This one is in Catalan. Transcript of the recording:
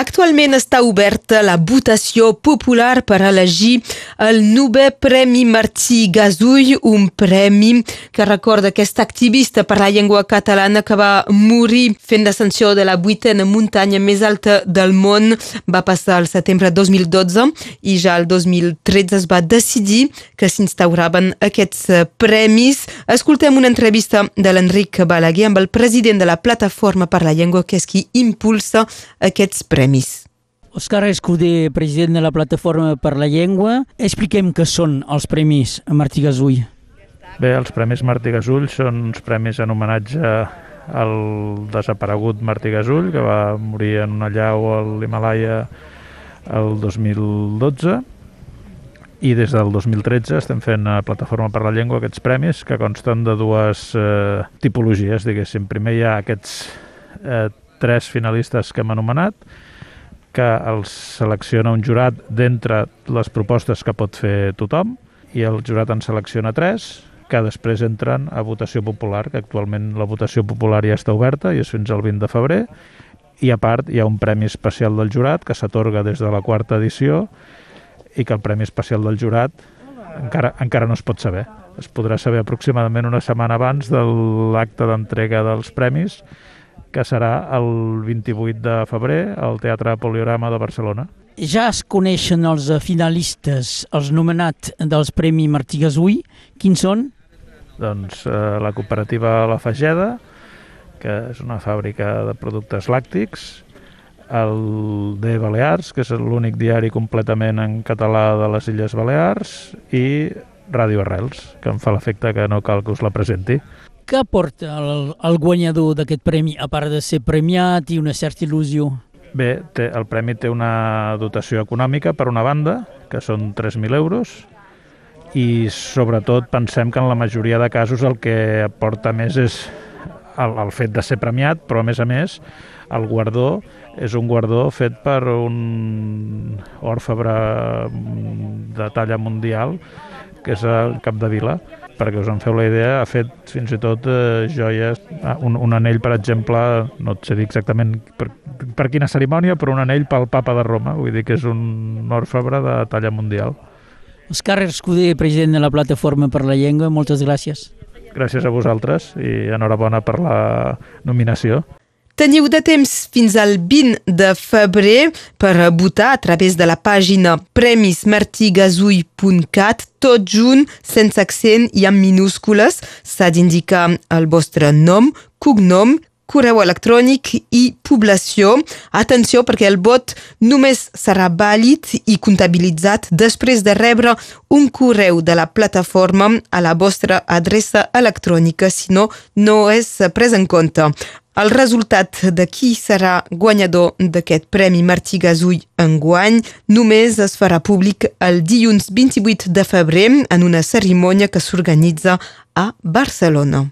Actualment està oberta la votació popular per elegir el novè Premi Martí Gasull, un premi que recorda aquest activista per la llengua catalana que va morir fent l'ascensió de la vuitena muntanya més alta del món. Va passar el setembre 2012 i ja el 2013 es va decidir que s'instauraven aquests premis. Escoltem una entrevista de l'Enric Balaguer amb el president de la Plataforma per la Llengua, que és qui impulsa aquests premis premis. Òscar Escudé, president de la Plataforma per la Llengua. Expliquem què són els premis Martí Gasull. Bé, els Premis Martí Gasull són uns premis en homenatge al desaparegut Martí Gasull, que va morir en una llau a l'Himalaya el 2012 i des del 2013 estem fent a Plataforma per la Llengua aquests premis que consten de dues eh, tipologies, diguéssim. Primer hi ha aquests eh, tres finalistes que hem anomenat, que els selecciona un jurat d'entre les propostes que pot fer tothom i el jurat en selecciona tres que després entren a votació popular, que actualment la votació popular ja està oberta i és fins al 20 de febrer, i a part hi ha un premi especial del jurat que s'atorga des de la quarta edició i que el premi especial del jurat encara, encara no es pot saber. Es podrà saber aproximadament una setmana abans de l'acte d'entrega dels premis que serà el 28 de febrer al Teatre Poliorama de Barcelona. Ja es coneixen els finalistes, els nomenats dels Premi Martí Gasull. Quins són? Doncs eh, la cooperativa La Fageda, que és una fàbrica de productes làctics, el de Balears, que és l'únic diari completament en català de les Illes Balears, i Ràdio Arrels, que em fa l'efecte que no cal que us la presenti. Què aporta el, el guanyador d'aquest premi, a part de ser premiat i una certa il·lusió? Bé, té, el premi té una dotació econòmica per una banda, que són 3.000 euros, i sobretot pensem que en la majoria de casos el que aporta més és el, el fet de ser premiat, però a més a més el guardó és un guardó fet per un orfebre de talla mundial que és el Capdevila, perquè us en feu la idea, ha fet fins i tot eh, joies, ah, un, un anell, per exemple, no et sé dir exactament per, per quina cerimònia, però un anell pel papa de Roma, vull dir que és un orfebre de talla mundial. Òscar Escudé, president de la Plataforma per la Llengua, moltes gràcies. Gràcies a vosaltres i enhorabona per la nominació. Teniu de temps fins al 20 de febrer per votar a través de la pàgina premismartigasull.cat, tot junt, sense accent i amb minúscules. S'ha d'indicar el vostre nom, cognom, correu electrònic i població. Atenció perquè el vot només serà vàlid i comptabilitzat després de rebre un correu de la plataforma a la vostra adreça electrònica, si no, no és pres en compte. El resultat de qui serà guanyador d'aquest Premi Martí Gasull enguany només es farà públic el dilluns 28 de febrer en una cerimònia que s'organitza a Barcelona.